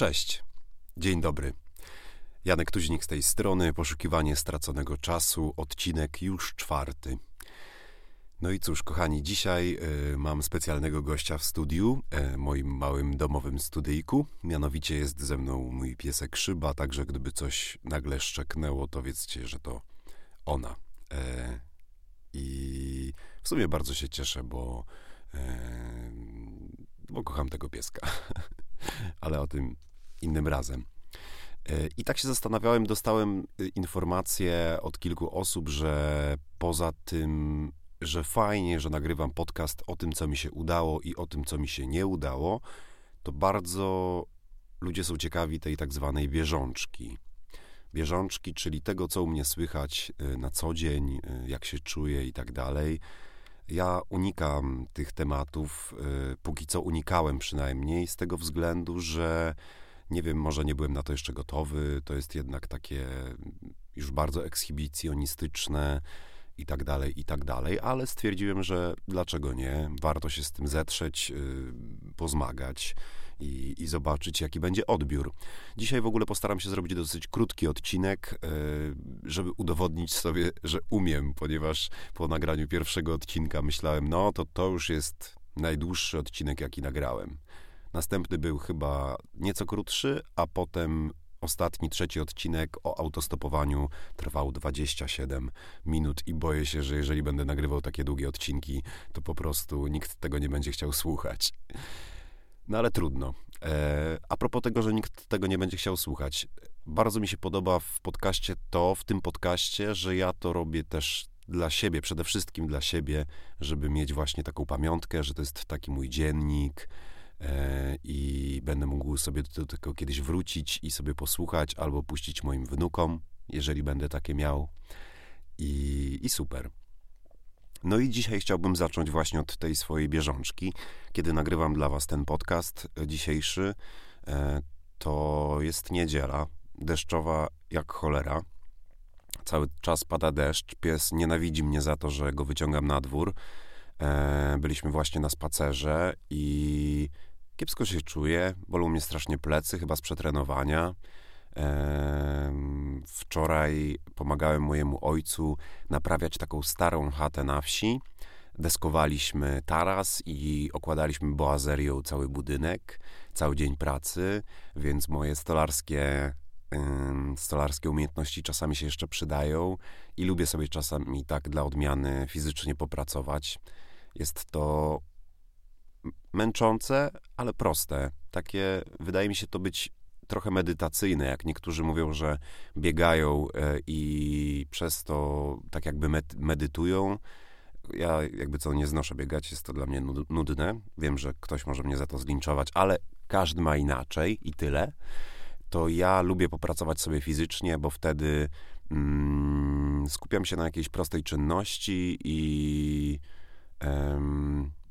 Cześć, dzień dobry. Janek Tuźnik z tej strony, poszukiwanie straconego czasu, odcinek już czwarty. No i cóż, kochani, dzisiaj y, mam specjalnego gościa w studiu, y, moim małym domowym studyjku. Mianowicie jest ze mną mój piesek Szyba, także gdyby coś nagle szczeknęło, to wiedzcie, że to ona. Y, I w sumie bardzo się cieszę, bo, bo kocham tego pieska. Ale o tym innym razem. E, I tak się zastanawiałem, dostałem y, informację od kilku osób, że poza tym, że fajnie, że nagrywam podcast o tym, co mi się udało i o tym, co mi się nie udało, to bardzo ludzie są ciekawi tej tak zwanej bieżączki. Bieżączki, czyli tego, co u mnie słychać y, na co dzień, jak się czuję i tak dalej. Ja unikam tych tematów, póki co unikałem przynajmniej, z tego względu, że nie wiem, może nie byłem na to jeszcze gotowy. To jest jednak takie już bardzo ekshibicjonistyczne i tak dalej, i tak dalej, ale stwierdziłem, że dlaczego nie? Warto się z tym zetrzeć, yy, pozmagać i, i, zobaczyć, jaki będzie odbiór. Dzisiaj w ogóle postaram się zrobić dosyć krótki odcinek, yy, żeby udowodnić sobie, że umiem, ponieważ po nagraniu pierwszego odcinka myślałem, no to to już jest najdłuższy odcinek, jaki nagrałem. Następny był chyba nieco krótszy, a potem ostatni, trzeci odcinek o autostopowaniu trwał 27 minut i boję się, że jeżeli będę nagrywał takie długie odcinki, to po prostu nikt tego nie będzie chciał słuchać. No ale trudno. E, a propos tego, że nikt tego nie będzie chciał słuchać, bardzo mi się podoba w podcaście to, w tym podcaście, że ja to robię też dla siebie, przede wszystkim dla siebie, żeby mieć właśnie taką pamiątkę, że to jest taki mój dziennik, i będę mógł sobie do tego kiedyś wrócić i sobie posłuchać albo puścić moim wnukom, jeżeli będę takie miał. I, i super. No i dzisiaj chciałbym zacząć właśnie od tej swojej bieżączki. Kiedy nagrywam dla Was ten podcast dzisiejszy, e, to jest niedziela, deszczowa jak cholera. Cały czas pada deszcz. Pies nienawidzi mnie za to, że go wyciągam na dwór. E, byliśmy właśnie na spacerze i Kiepsko się czuję, bolą mnie strasznie plecy, chyba z przetrenowania. Wczoraj pomagałem mojemu ojcu naprawiać taką starą chatę na wsi. Deskowaliśmy taras i okładaliśmy boazerią cały budynek, cały dzień pracy, więc moje stolarskie, stolarskie umiejętności czasami się jeszcze przydają i lubię sobie czasami tak dla odmiany fizycznie popracować. Jest to męczące, ale proste. Takie, wydaje mi się to być trochę medytacyjne, jak niektórzy mówią, że biegają e, i przez to tak jakby medytują. Ja jakby co nie znoszę biegać, jest to dla mnie nudne. Wiem, że ktoś może mnie za to zlinczować, ale każdy ma inaczej i tyle. To ja lubię popracować sobie fizycznie, bo wtedy mm, skupiam się na jakiejś prostej czynności i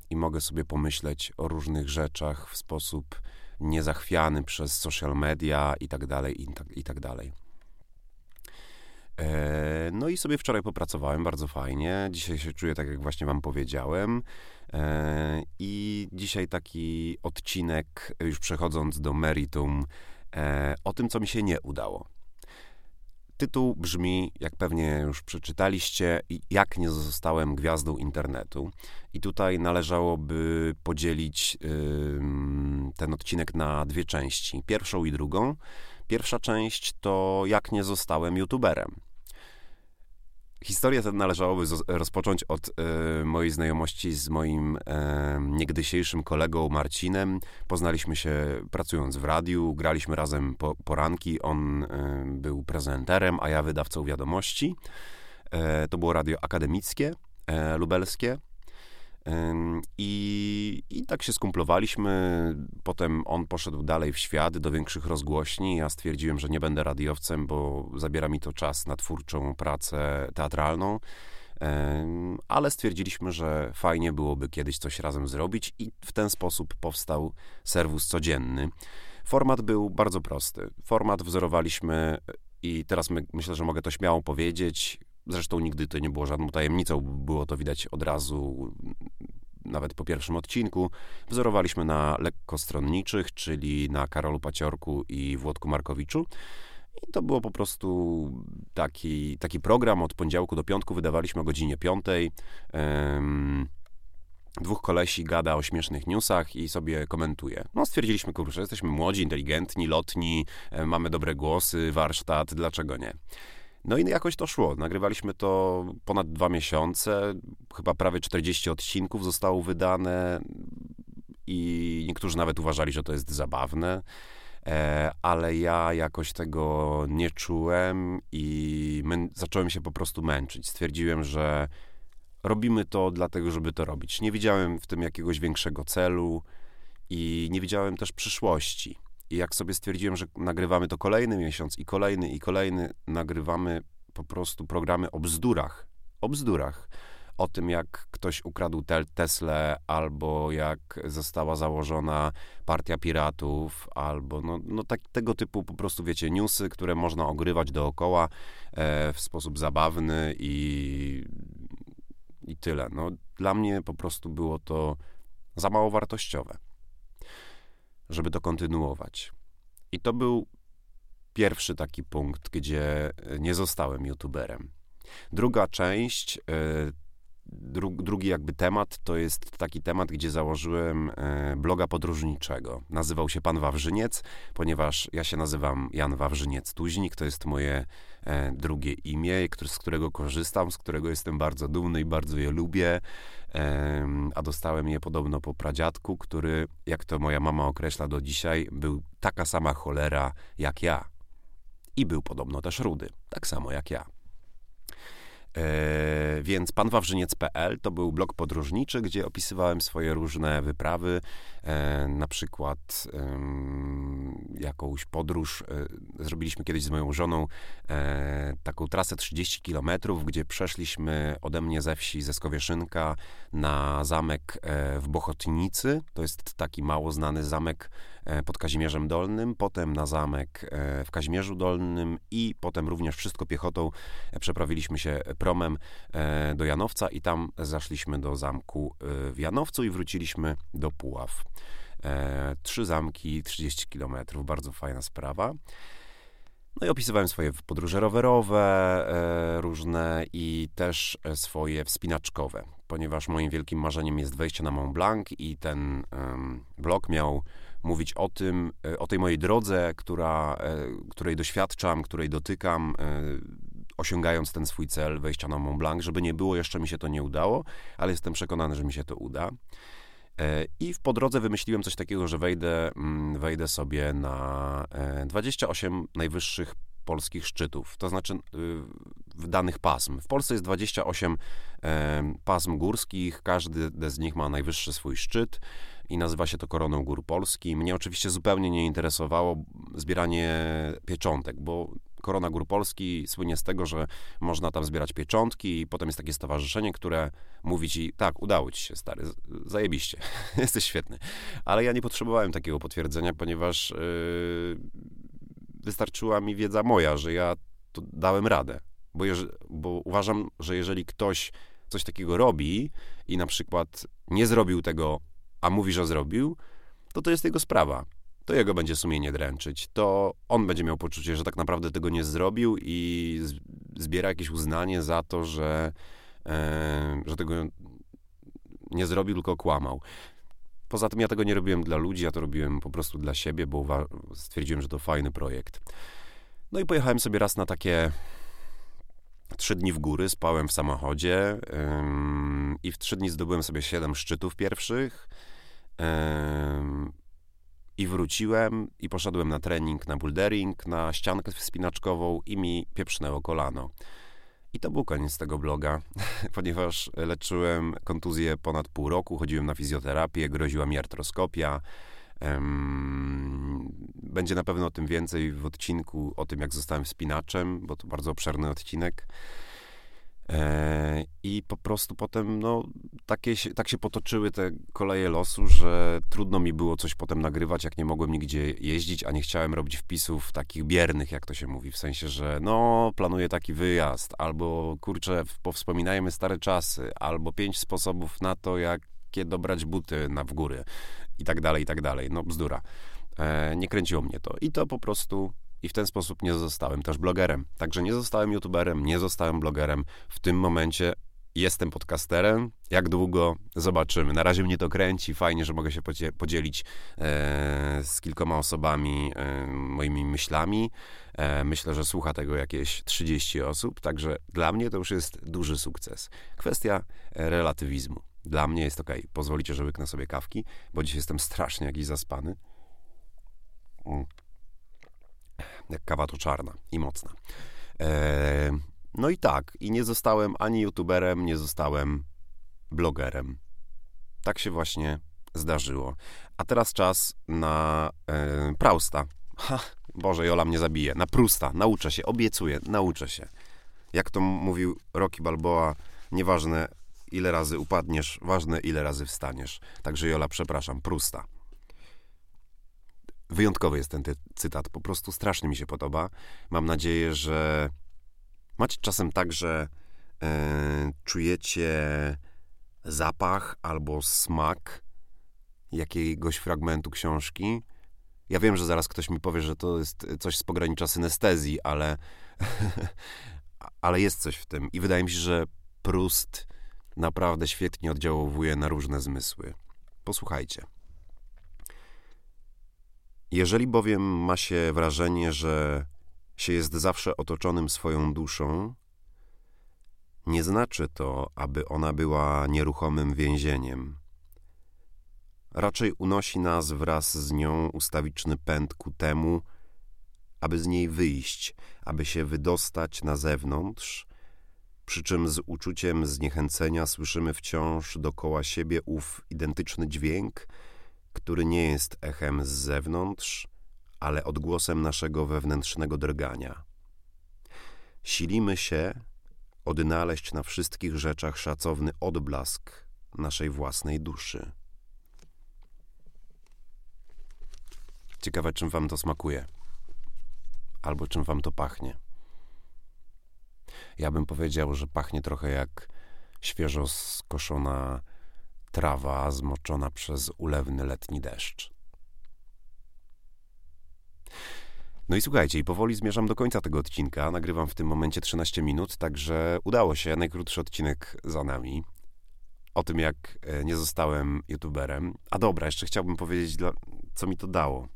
i mogę sobie pomyśleć o różnych rzeczach w sposób niezachwiany przez social media i tak dalej, i tak, i tak dalej. E, no i sobie wczoraj popracowałem bardzo fajnie. Dzisiaj się czuję tak, jak właśnie Wam powiedziałem. E, I dzisiaj taki odcinek, już przechodząc do meritum, e, o tym, co mi się nie udało. Tytuł brzmi, jak pewnie już przeczytaliście, Jak nie zostałem gwiazdą internetu. I tutaj należałoby podzielić yy, ten odcinek na dwie części. Pierwszą i drugą. Pierwsza część to Jak nie zostałem youtuberem. Historię tę należałoby rozpocząć od e, mojej znajomości z moim e, niegdysiejszym kolegą Marcinem. Poznaliśmy się pracując w radiu, graliśmy razem po, poranki. On e, był prezenterem, a ja wydawcą wiadomości. E, to było radio akademickie, lubelskie. I, I tak się skumplowaliśmy. Potem on poszedł dalej w świat, do większych rozgłośni. Ja stwierdziłem, że nie będę radiowcem, bo zabiera mi to czas na twórczą pracę teatralną. Ale stwierdziliśmy, że fajnie byłoby kiedyś coś razem zrobić, i w ten sposób powstał serwus codzienny. Format był bardzo prosty. Format wzorowaliśmy, i teraz my, myślę, że mogę to śmiało powiedzieć. Zresztą nigdy to nie było żadną tajemnicą, było to widać od razu nawet po pierwszym odcinku, wzorowaliśmy na lekkostronniczych, czyli na Karolu Paciorku i Włodku Markowiczu. I to było po prostu taki, taki program od poniedziałku do piątku, wydawaliśmy o godzinie piątej. Um, dwóch kolesi gada o śmiesznych newsach i sobie komentuje. No stwierdziliśmy, kurczę, jesteśmy młodzi, inteligentni, lotni, e, mamy dobre głosy, warsztat, dlaczego nie? No i jakoś to szło. Nagrywaliśmy to ponad dwa miesiące, chyba prawie 40 odcinków zostało wydane i niektórzy nawet uważali, że to jest zabawne, e, ale ja jakoś tego nie czułem i zacząłem się po prostu męczyć. Stwierdziłem, że robimy to dlatego, żeby to robić. Nie widziałem w tym jakiegoś większego celu i nie widziałem też przyszłości. I jak sobie stwierdziłem, że nagrywamy to kolejny miesiąc i kolejny i kolejny, nagrywamy po prostu programy o bzdurach. O bzdurach. O tym, jak ktoś ukradł te Tesla, albo jak została założona partia piratów, albo no, no tak, tego typu po prostu, wiecie, newsy, które można ogrywać dookoła e, w sposób zabawny i, i tyle. No, dla mnie po prostu było to za mało wartościowe żeby to kontynuować. I to był pierwszy taki punkt, gdzie nie zostałem youtuberem. Druga część, e, dru, drugi jakby temat, to jest taki temat, gdzie założyłem e, bloga podróżniczego. Nazywał się Pan Wawrzyniec, ponieważ ja się nazywam Jan Wawrzyniec-Tuźnik, to jest moje drugie imię, z którego korzystam, z którego jestem bardzo dumny i bardzo je lubię a dostałem je podobno po pradziadku, który, jak to moja mama określa do dzisiaj, był taka sama cholera jak ja. I był podobno też rudy, tak samo jak ja. E, więc panwawrzyniec.pl to był blog podróżniczy, gdzie opisywałem swoje różne wyprawy, e, na przykład jakąś podróż. E, zrobiliśmy kiedyś z moją żoną taką trasę 30 km, gdzie przeszliśmy ode mnie ze wsi ze Skowieszynka na zamek w Bochotnicy. To jest taki mało znany zamek pod Kazimierzem Dolnym, potem na zamek e, w Kazimierzu Dolnym i potem również wszystko piechotą e, przeprawiliśmy się promem do Janowca i tam zaszliśmy do zamku w Janowcu i wróciliśmy do Puław. Trzy zamki, 30 kilometrów, bardzo fajna sprawa. No i opisywałem swoje podróże rowerowe różne i też swoje wspinaczkowe, ponieważ moim wielkim marzeniem jest wejście na Mont Blanc i ten blog miał mówić o tym, e, o tej mojej drodze, która, e, której doświadczam, której dotykam, e, osiągając ten swój cel wejścia na Mont Blanc, żeby nie było, jeszcze mi się to nie udało, ale jestem przekonany, że mi się to uda. I w po drodze wymyśliłem coś takiego, że wejdę, mm, wejdę sobie na 28 najwyższych polskich szczytów, to znaczy w danych pasm. W Polsce jest 28 pasm górskich, każdy z nich ma najwyższy swój szczyt i nazywa się to Koroną Gór Polski. Mnie oczywiście zupełnie nie interesowało zbieranie pieczątek, bo Korona Gór Polski słynie z tego, że można tam zbierać pieczątki i potem jest takie stowarzyszenie, które mówi ci, tak, udało ci się, stary, zajebiście, jesteś świetny. Ale ja nie potrzebowałem takiego potwierdzenia, ponieważ yy, wystarczyła mi wiedza moja, że ja to dałem radę. Bo, bo uważam, że jeżeli ktoś coś takiego robi i na przykład nie zrobił tego a mówi, że zrobił, to to jest jego sprawa. To jego będzie sumienie dręczyć. To on będzie miał poczucie, że tak naprawdę tego nie zrobił i zbiera jakieś uznanie za to, że, e, że tego nie zrobił, tylko kłamał. Poza tym ja tego nie robiłem dla ludzi, ja to robiłem po prostu dla siebie, bo stwierdziłem, że to fajny projekt. No i pojechałem sobie raz na takie trzy dni w góry, spałem w samochodzie i w trzy dni zdobyłem sobie siedem szczytów pierwszych. I wróciłem i poszedłem na trening, na bouldering, na ściankę wspinaczkową i mi pieprznęło kolano. I to był koniec tego bloga, ponieważ leczyłem kontuzję ponad pół roku, chodziłem na fizjoterapię, groziła mi artroskopia. Będzie na pewno o tym więcej w odcinku o tym, jak zostałem wspinaczem, bo to bardzo obszerny odcinek. I po prostu potem, no, takie, tak się potoczyły te koleje losu, że trudno mi było coś potem nagrywać, jak nie mogłem nigdzie jeździć, a nie chciałem robić wpisów takich biernych, jak to się mówi, w sensie, że no, planuję taki wyjazd, albo kurczę, powspominajmy stare czasy, albo pięć sposobów na to, jak jakie dobrać buty na w góry i tak dalej, i tak dalej. No bzdura. E, nie kręciło mnie to. I to po prostu i w ten sposób nie zostałem też blogerem. Także nie zostałem youtuberem, nie zostałem blogerem. W tym momencie jestem podcasterem. Jak długo? Zobaczymy. Na razie mnie to kręci. Fajnie, że mogę się podzielić e, z kilkoma osobami e, moimi myślami. E, myślę, że słucha tego jakieś 30 osób, także dla mnie to już jest duży sukces. Kwestia relatywizmu. Dla mnie jest ok. Pozwolicie, że łyknę sobie kawki, bo dziś jestem strasznie jakiś zaspany. Mm. Jak kawa to czarna i mocna. E, no i tak, i nie zostałem ani youtuberem, nie zostałem blogerem. Tak się właśnie zdarzyło. A teraz czas na e, Prausta. Ha, Boże, Jola mnie zabije. Na Prusta. Nauczę się, obiecuję, nauczę się. Jak to mówił Rocky Balboa, nieważne ile razy upadniesz, ważne ile razy wstaniesz. Także Jola, przepraszam, Prusta. Wyjątkowy jest ten cytat, po prostu strasznie mi się podoba. Mam nadzieję, że macie czasem tak, że e, czujecie zapach albo smak jakiegoś fragmentu książki. Ja wiem, że zaraz ktoś mi powie, że to jest coś z pogranicza synestezji, ale, ale jest coś w tym. I wydaje mi się, że Prust naprawdę świetnie oddziałowuje na różne zmysły. Posłuchajcie. Jeżeli bowiem ma się wrażenie, że się jest zawsze otoczonym swoją duszą, nie znaczy to, aby ona była nieruchomym więzieniem. Raczej unosi nas wraz z nią ustawiczny pęd ku temu, aby z niej wyjść, aby się wydostać na zewnątrz, przy czym z uczuciem zniechęcenia słyszymy wciąż dokoła siebie ów identyczny dźwięk, który nie jest echem z zewnątrz, ale odgłosem naszego wewnętrznego drgania. Silimy się odnaleźć na wszystkich rzeczach szacowny odblask naszej własnej duszy. Ciekawe, czym wam to smakuje, albo czym wam to pachnie. Ja bym powiedział, że pachnie trochę jak świeżo skoszona trawa zmoczona przez ulewny letni deszcz. No i słuchajcie, i powoli zmierzam do końca tego odcinka. Nagrywam w tym momencie 13 minut, także udało się. Najkrótszy odcinek za nami. O tym, jak e, nie zostałem youtuberem. A dobra, jeszcze chciałbym powiedzieć, co mi to dało.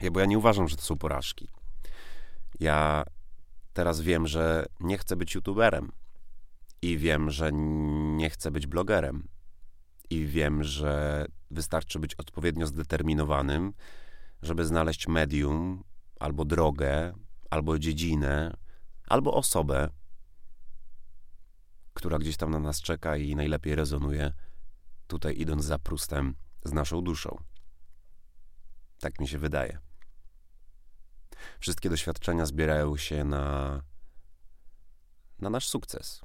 Ja, bo ja nie uważam, że to są porażki. Ja teraz wiem, że nie chcę być youtuberem. I wiem, że nie chcę być blogerem. I wiem, że wystarczy być odpowiednio zdeterminowanym, żeby znaleźć medium, albo drogę, albo dziedzinę, albo osobę, która gdzieś tam na nas czeka i najlepiej rezonuje, tutaj idąc za prustem z naszą duszą. Tak mi się wydaje. Wszystkie doświadczenia zbierają się na, na nasz sukces.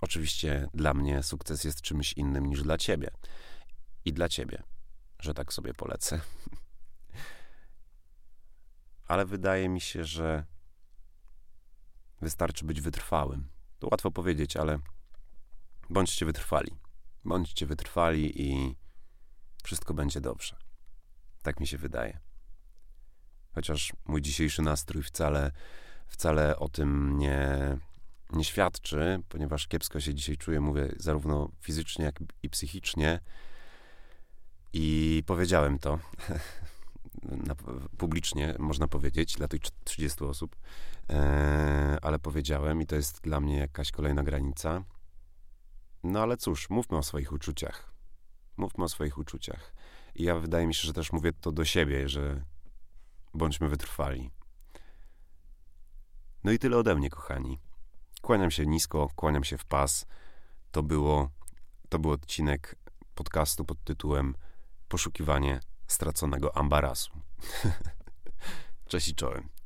Oczywiście dla mnie sukces jest czymś innym niż dla ciebie. I dla ciebie, że tak sobie polecę. ale wydaje mi się, że wystarczy być wytrwałym. To łatwo powiedzieć, ale bądźcie wytrwali. Bądźcie wytrwali i wszystko będzie dobrze. Tak mi się wydaje. Chociaż mój dzisiejszy nastrój wcale, wcale o tym nie, nie świadczy, ponieważ kiepsko się dzisiaj czuję, mówię zarówno fizycznie, jak i psychicznie. I powiedziałem to publicznie, można powiedzieć, dla tych 30 osób, e, ale powiedziałem i to jest dla mnie jakaś kolejna granica. No ale cóż, mówmy o swoich uczuciach. Mówmy o swoich uczuciach. I ja wydaje mi się, że też mówię to do siebie, że bądźmy wytrwali. No i tyle ode mnie, kochani. Kłaniam się nisko, kłaniam się w pas. To było, to był odcinek podcastu pod tytułem Poszukiwanie straconego ambarasu. Cześć i czołem.